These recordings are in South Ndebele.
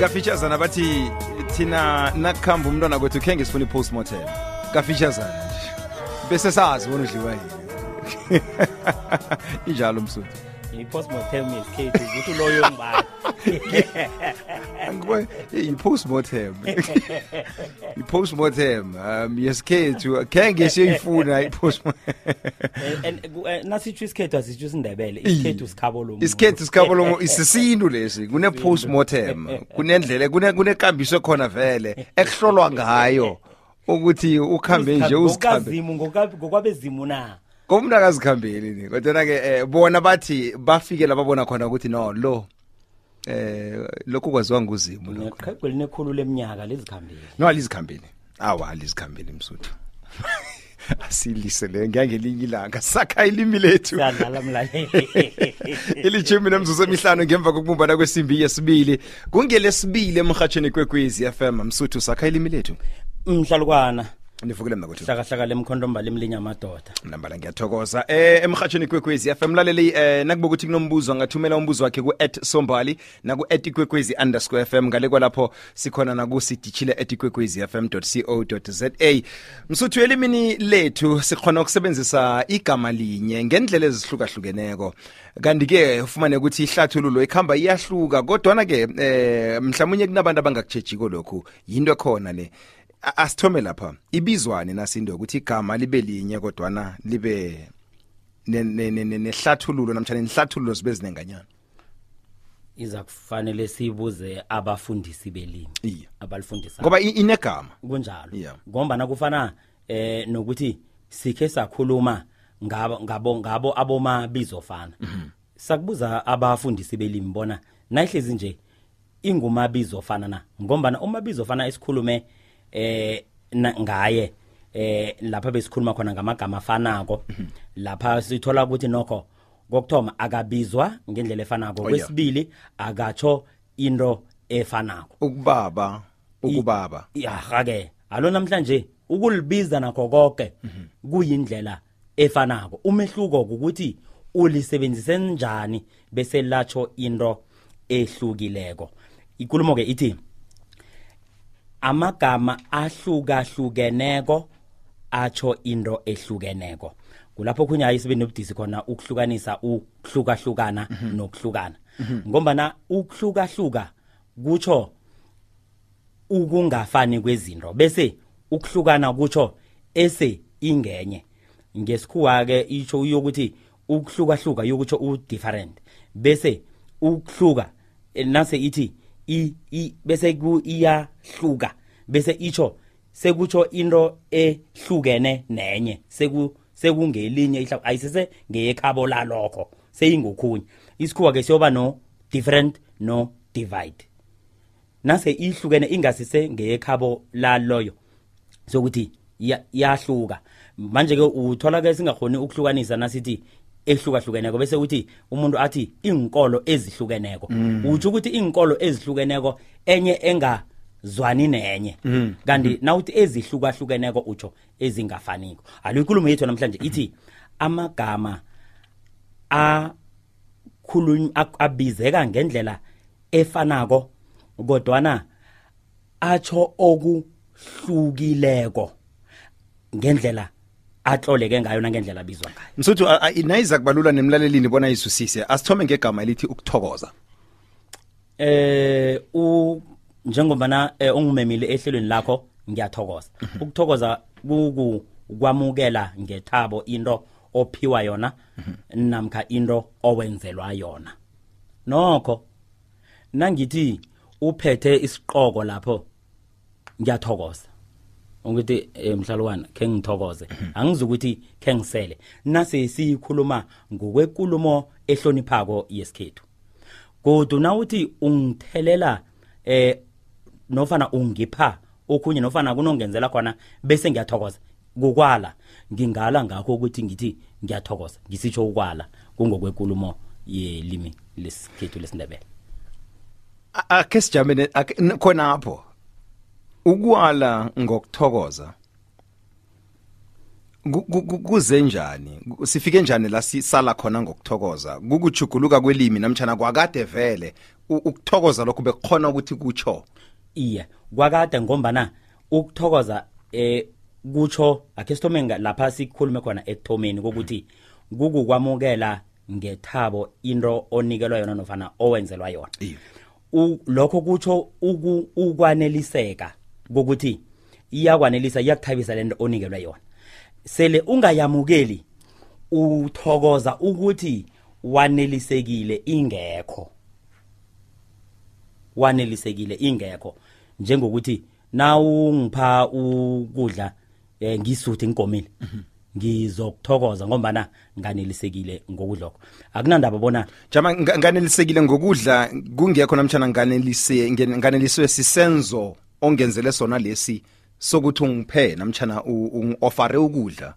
kafeaturesana bathi thina nakukhamba umntwana kwethu khe ngisifuna i-postmortem kafeaturesana nje bese sazi bona udliwa yini injalo msuthu i-postmortem yesikhethu ukuthi uloyo ngubani angibona i-postmortem You post more time. Um, yes, K to can get you food. I post more. And nasi choose K to asi choose ndebele. Is K to skabolomo. Is K to skabolomo. Is the scene lesi. Kune post more time. Kune ndlele. Kune kune kambiso khona vele. Ekuhlolwa ngayo. Ukuthi ukhambe nje uzikhambe. Ngokwabezimu na. Komna kazikhambeli ni. Kodwa ke eh, bona bathi bafike lababona khona ukuthi no lo eh lokho kwaziwa nguzimu lokho ngeqhegu elinekhulu leminyaka lizikhambile no alizikhambile awa alizikhambile msuthu asilise le ngiyangelinye ilanga sakha ilimi lethu sadlala mlaleli ilithumi nemzuzu emihlanu ngemva kokubumbana kwesimbi yesibili kungelesibili emhathweni kwekwezi FM msuthu sakha ilimi lethu mhlalukwana nivukile mna kwethu hlakahlakala emkhondombala emlinya amadoda ngiyakuthanda nambala ngiyathokoza eh emhathweni kwekwezi FM mlaleli eh nakuba ukuthi kunombuzo angathumela umbuzo wakhe ku @sombali na ku @ikwekwezi_fm ngale kwalapho sikhona na ku sidishile @ikwekwezi_fm.co.za msuthu elimini lethu sikhona ukusebenzisa igama linye ngendlela ezihlukahlukeneko kanti ke ufumane ukuthi ihlathululo ikhamba iyahluka kodwa na ke eh mhlawumnye kunabantu abangakujejiko lokhu yinto ekhona le A- asithome lapha ibizwani nasindo ukuthi igama libe linye kodwana libe ne- ne- ne- ne- nehlathululo namtshana nihlathululo zibe zinenganyana iza kufanele sibuze abafundisi belimi Iye. abalifundisa ngoba i- inegama kunjalo Yeah. ngombana kufana eh nokuthi sikhe sakhuluma ngabo ngabo ngabo aboma bizofana sakubuza abafundisi belimi bona nayihlezi nje ingumabizo fana na ngombana umabizo fana esikhulume eh ngaye eh lapha besikhuluma khona ngamagama afanako mhm. lapha sithola ukuthi nokho kokuthoma akabizwa ngendlela efanako oh, kwesibili akatsho into efanako ukubaba ukubaba yahake alo namhlanje ukulibiza nakho konke mhm. kuyindlela efanako umehluko ukuthi ulisebenzise njani bese latsho into ehlukileko ikulumo ke ithi amagama ahlukahlukeneko atsho into ehlukeneko kulapho khunye hayi sibe nobudisi khona ukuhlukanisa ukuhlukahlukana mhm. nokuhlukana mhm. ngombana ukuhlukahluka kutsho ukungafani kwezinto bese ukuhlukana kutsho ese ingenye ngesikhuwa-ke itsho uyokuthi ukuhlukahluka yokutsho u-different bese ukuhluka eh, nase ithi i, i bese ku iyahluka bese itsho sekutsho into ehlukene nenye seku sekungelinye ihlaba ayisese ngeyekhabo lalokho seyingokhunye isikhuwa ke siyoba no different no divide nase ihlukene ingasise ngeyekhabo laloyo sokuthi yahluka manje ke uthola ke singakhoni ukuhlukanisa nasithi ehlukahlukeneko bese uthi umuntu athi iinkolo ezihlukeneko mm. utsho ukuthi iinkolo ezihlukeneko enye enga zwani nenye mm. kanti mm -hmm. nawuthi ezihlukahlukeneko utsho ezingafaniko alo ikulumo yethu namhlanje mm -hmm. ithi amagama akhulunywa abizeka ngendlela efanako kodwana atsho okuhlukileko ngendlela atloleke ngayo nangendlela abizwa ngayo msuthu nayiza kubalula nemlalelini bona izwisise asithome ngegama elithi ukuthokoza eh u njengobana eh, ungimemile ehlelweni lakho ngiyathokoza mhm. ukuthokoza kuku kwamukela ngethabo into ophiwa yona mhm. namkha into owenzelwa yona nokho nangithi uphethe isiqoko lapho ngiyathokoza ukuthi eh, mhlalukwana khe ngithokoze mhm. angizukuthi khe ngisele nase siyikhuluma ngokwenkulumo ehloniphako yesikhethu kodwa nawuthi ungithelela eh nofana ungipha okhunye nofana kunongenzela khona bese ngiyathokoza kukwala ngingala ngakho ukuthi ngithi ngiyathokoza ngisitsho ukwala kungokwekulumo yelimi lesikhethu lesindebele akhe sijamene khona apho ukwala ngokuthokoza kuze njani sifike njani la sisala khona ngokuthokoza kukuchuguluka kwelimi namtjana kwakade vele ukuthokoza lokho bekukhona ukuthi kutsho iye kwakade ngombana ukuthokoza eh kutsho akhe sithome lapha sikhulume khona ekuthomeni kokuthi kukukwamukela ngethabo into onikelwa yona nofana owenzelwa yona lokho kutsho ukwaneliseka kokuthi iyakwanelisa iyakuthabisa lento onikelwe yona sele ungayamukeli uthokoza ukuthi wanelisekile ingekho wanelisekile ingekho njengokuthi nawungipha ukudla eh ngisuthe ngigomile mhm. ngizokuthokoza ngombana nganelisekile ngokudlokho akunandaba bona jama nganelisekile ngokudla kungekho namtshana nganelise nganeliswe sisenzo ongenzele sona lesi sokuthi ungiphe namtshana ungi-ofare ukudla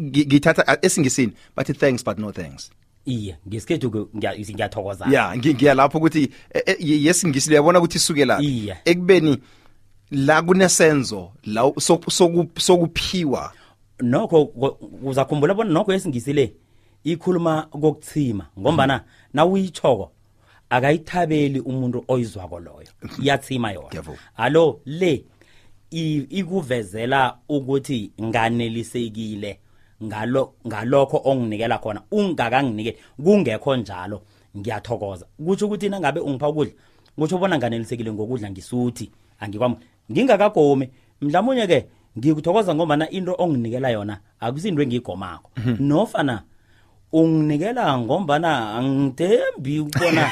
ngithatha esingisini bathi thanks but no thanks iye ngesikhethu ke ngiya- you see, ngiyathokoza ya ngi- ngiya lapho ukuthi eh, eh, ye- yesingisi liyabona ukuthi isukela Iye. ekubeni la kunesenzo la u- soku- soku- sokuphiwa nokho ko- uzakhumbula bona nokho esingisi le ikhuluma kokuchima ngombana nawuyitshoko akayithabeli umuntu oyizwako loyo iyatsima yona hallo le ikuvezela ukuthi nganelisekile ngalo ngalokho onginikela khona ungakanginike kungekho njalo ngiyathokoza kutsho ukuthi nangabe ungipha ukudla kutsho bona nganelisekile ngokudla ngisuthi angikwam ngingakagomi mhlamunye ke ngikuthokoza ngombana into onginikela yona akusinto engiyigomako mhm. nofana unginikela ngombana angithembi ukubona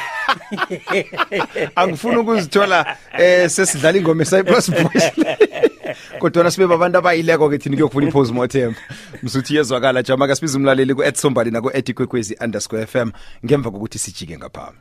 angifuni ukuzithola eh sesidlala ingoma eSayiplus Boys kodwa sibe babantu abayileko ke thina kuyokufuna iphozi mothemba msuthi yezwakala jama kasibiza umlaleli ku@sombali nako@kwekwezi_fm ngemva kokuthi sijike ngaphambi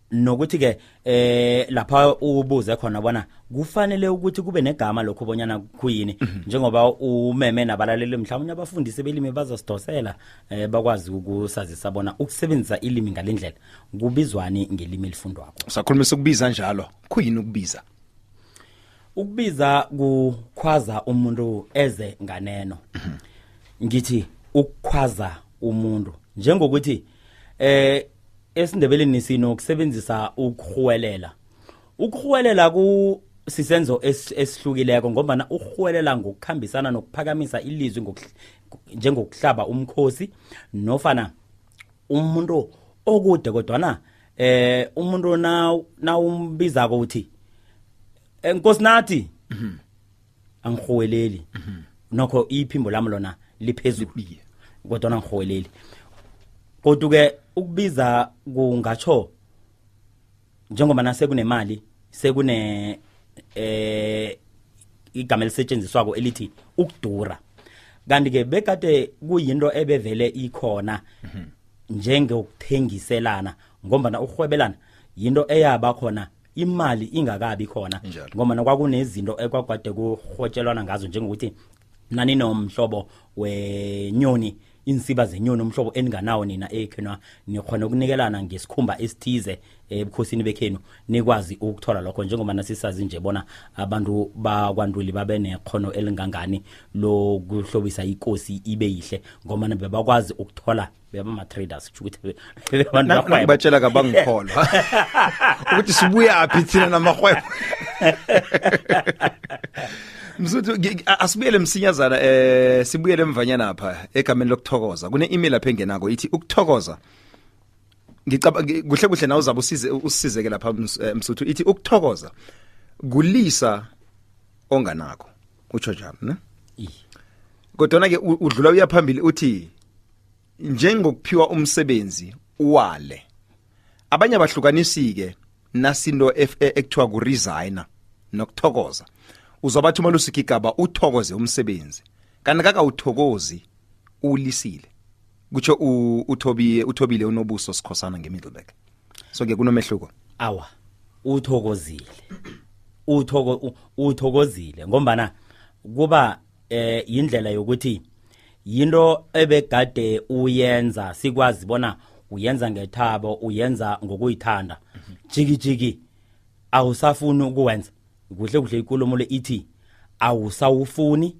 nokuthi ke eh lapha ubuze khona bona kufanele ukuthi kube negama lokho bonyana kuyini mhm. njengoba umeme nabalaleli mhlawumbe abafundisi belimi bazosidosela eh bakwazi ukusazisa bona ukusebenzisa ilimi ngalendlela kubizwani ngelimi elifundwa kwakho usakhulumisa ukubiza njalo kuyini ukubiza ukubiza kukhwaza umuntu eze nganeno mhm. ngithi ukukhwaza umuntu njengokuthi eh esindebeleni sinokusebenzisa ukuhwelela ukuhwelela ku sisenzo esihlukileko ngombana uhuwelela ngokukhambisana nokuphakamisa ilizwi njengokuhlaba umkhosi nofana umuntu okude kodwana eh umuntu na nawumbizako uthi enkosi eh, nathi mhm. angihuweleli nokho iphimbo lami lona liphezulu kodwa nangihuweleli kodwa ke ukubiza kungatsho njengoba nase kunemali sekune eh igama elisetshenziswako elithi ukudura kanti ke bekade kuyinto ebevele ikhona njengokuthengiselana ngombana ukurhwebelana yinto eyaba khona imali ingakabi khona Njalo. ngoba nakwakunezinto ekwagwade kurhotshelwana ngazo njengokuthi nani nomhlobo wenyoni insiba zenyoni umhlobo eninganawo nina ekhenwa nikhona ukunikelana ngesikhumba esithize ebukhosini bekhenu nikwazi ukuthola lokho njengoba nasisazi nje bona abantu bakwantuli babe nekhono elingangani lokuhlobisa ikosi ibe yihle ngoba bebakwazi ukuthola bebama-traders kusho ukuthi abantu Na- barhwebo. nakubatshela kabangikholwa ukuthi sibuyaphi thina namarhwebo msuthu ngi- ngi- a- asibuyele msinyazana um sibuyele emvanyana apha egameni lokuthokoza kune-email apha engenako ithi ukuthokoza ngicaba ngi- kuhle kuhle nawe uzabe usize usizeke lapha Ms- eh, msuthu ithi ukuthokoza kulisa onganako utsho njalo ne Iye. kodwana-ke u- udlula uya phambili uthi njengokuphiwa umsebenzi uwale abanye abahlukanisike nasinto e, ekuthiwa kuresigner nokuthokoza uzobathi umalusigigaba uthokoze umsebenzi kanti kakawuthokozi ulisile kutsho uthobile uthobile unobuso sikhosana ngemiddleburg so ke kunomehluko awa uthokozile uthoko uthokozile ngombana kuba eh yindlela yokuthi yinto ebegade uyenza sikwazi bona uyenza ngethabo uyenza ngokuyithanda jikijiki awusafuni ukuwenza kuhle kuhle ikulumo le ithi awusawufuni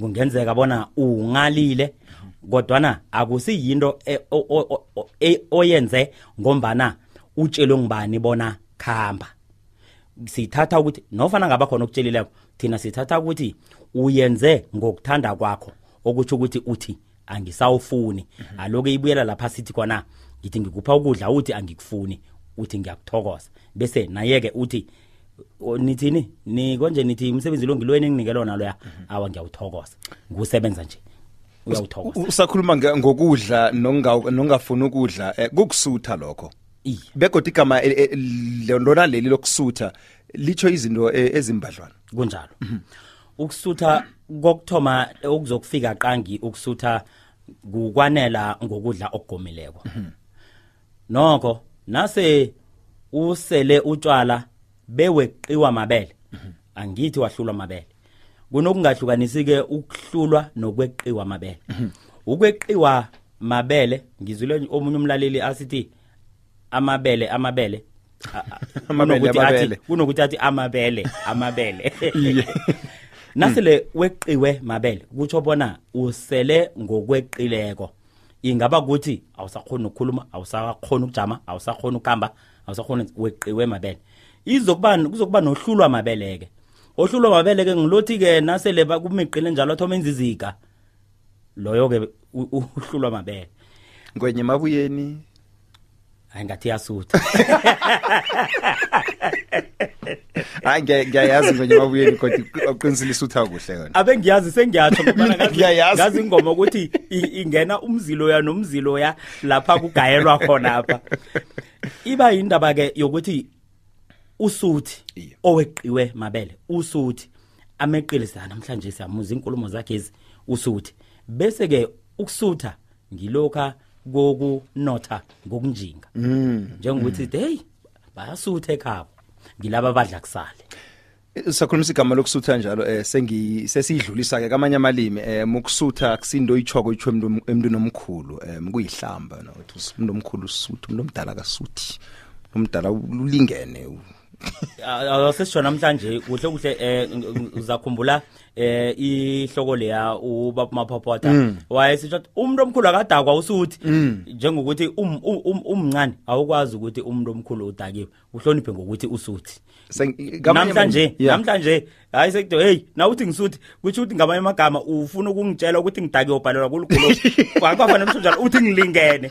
kungenzeka bona ungalile kodwana akusiyinto e, e, oyenze ngombana utshelwe ngubani bona khamba sithatha ukuthi nofana ngaba khona okutshelileko thina sithatha ukuthi uyenze ngokuthanda kwakho okutsho ukuthi uthi angisawufuni mhm. aloke ibuyela lapha sithi khona ngithi ngikupha ukudla uthi angikufuni uthi ngiyakuthokoza bese nayeke uthi nithini ni konje nithi umsebenzi lo ngilweni enginike lona loya mhm. awa ngiyawuthokoza ngusebenza nje uyawuthokoza usakhuluma ngokudla nongafuni ukudla eh, kukusutha lokho begodi igama eh, eh, lona leli lokusutha litsho izinto e, ezimbadlwana kunjalo mhm. ukusutha kokuthoma okuzokufika qangi ukusutha kukwanela ngokudla okugomileko mhm. noko nase usele utshwala beweqiwa mabele mhm. angithi wahlulwa mabele kunokungahlukanisi-ke ukuhlulwa nokweqiwa mabele ukweqiwa mabele ngizwile omunye umlaleli asithi amabele amabele kunokuthi athi kunokuthi athi amabele amabele nasele weqiwe mabele kutsho bona usele ngokweqileko ingaba ukuthi awusakhoni ukukhuluma awusakhoni ukujama awusakhoni ukuhamba awusakhoni weqiwe mabele izokuba kuzokuba nohlulwa mabeleke ohlulwa mabeleke ngilothi-ke nasele kumiqile njalo athoma enzizika loyo ke uhlulwa mabele ngwenye mabuyeni hayi ngathi yasutha hayi ngiyayazi ngwenye mabuyeni kodwa oqinisile isutha kuhle yona abe ngiyazi sengiyatsho ngazi ingoma ukuthi ingena umzilo ya nomzilo ya lapha kugayelwa khona apha iba yindaba ke yokuthi usuthi oweqiwe mabele usuthi ameqelisa namhlanje siyamuza inkulumo zakhe ezi usuthi bese ke ukusutha ngilokha kokunotha ngokunjinga mm. njengokuthi mm. hey bayasutha ekhabo ngilaba abadla kusale sakhulumisa igama lokusutha njalo eh sengi sesidlulisa ke kamanye amalimi eh mukusutha kusindo ichoko ichwe emntu nomkhulu eh kuyihlamba no uthi umuntu omkhulu usutha umuntu omdala kasuthi umuntu omdala ulingene awasisho namhlanje kuhle kuhle eh uzakhumbula eh ihloko leya ubaba maphophotha mm. wayesisho umuntu omkhulu akadakwa usuthi mm. njengokuthi um, um, um, umncane awukwazi ukuthi umuntu omkhulu udakiwe uhloniphe ngokuthi usuthi namhlanje namhlanje hayi sekuthi hey nawuthi ngisuthi kusho ukuthi ngamanye amagama ufuna ukungitshela ukuthi ngidake ubhalelwa kulugolo kwakufanele usho njalo uthi ngilingene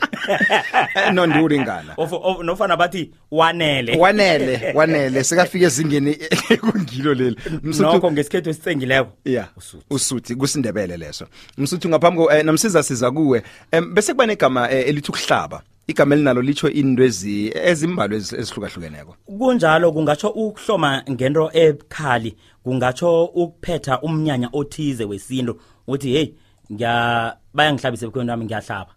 no ndiwulingana nofana bathi wanele wanele wanele sekafika ezingeni kungilo leli nokho ngesikhethu esitsengileko yeah usuthi kusindebele leso msuthu ngaphambi eh, namsiza siza kuwe bese kuba negama eh, elithi ukuhlaba igama elinalo litsho into ezimbalwa ezihlukahlukeneko kunjalo kungatsho ukuhloma ngento ebukhali kungatsho ukuphetha umnyanya othize wesintu uthi heyi bayangihlabisa ebukhweni wami ngiyahlaba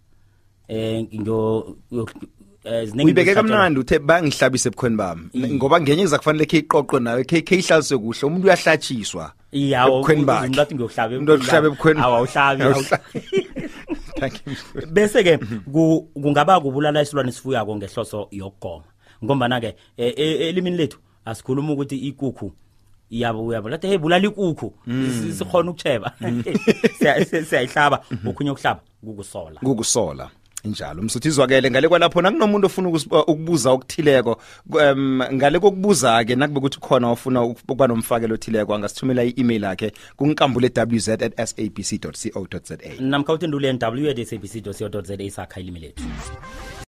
eh, um eh, uyibeke kamnandi uthe bangihlabise ebukhweni bami ngoba ngenye kuza kufanele khe iqoqwe nayo khe ihlaliswe kuhle umuntu uyahlatshiswa iye awa Ebukhweni bakhe. umuntu athi ngiyohlaba Umuntu ohlaba ebukhweni. awa awuhlabi awuhlabi. Thank you. mfowethu. bese ke ku- kungaba kubulala isilwane esifuyako ngehloso yokugoma ngombana ke e- e- elimini lethu asikhuluma ukuthi ikukhu yabo uyabo lathi hey bulala ikukhu Mm. Si- sikhona ukucheba Siya- si- siyayihlaba okhunye ukuhlaba kukusola kukusola njalo msuthi izwakele ngale kwalapho nakunomuntu ofuna uh, ukubuza okuthileko um ngale kokubuza ke nakube ukuthi khona ofuna ukuba nomfakelo othileko angasithumela i-email yakhe kunkambule wz at sabc co za namkha uthi ndule nw at sabc co za sakha ilimi lethu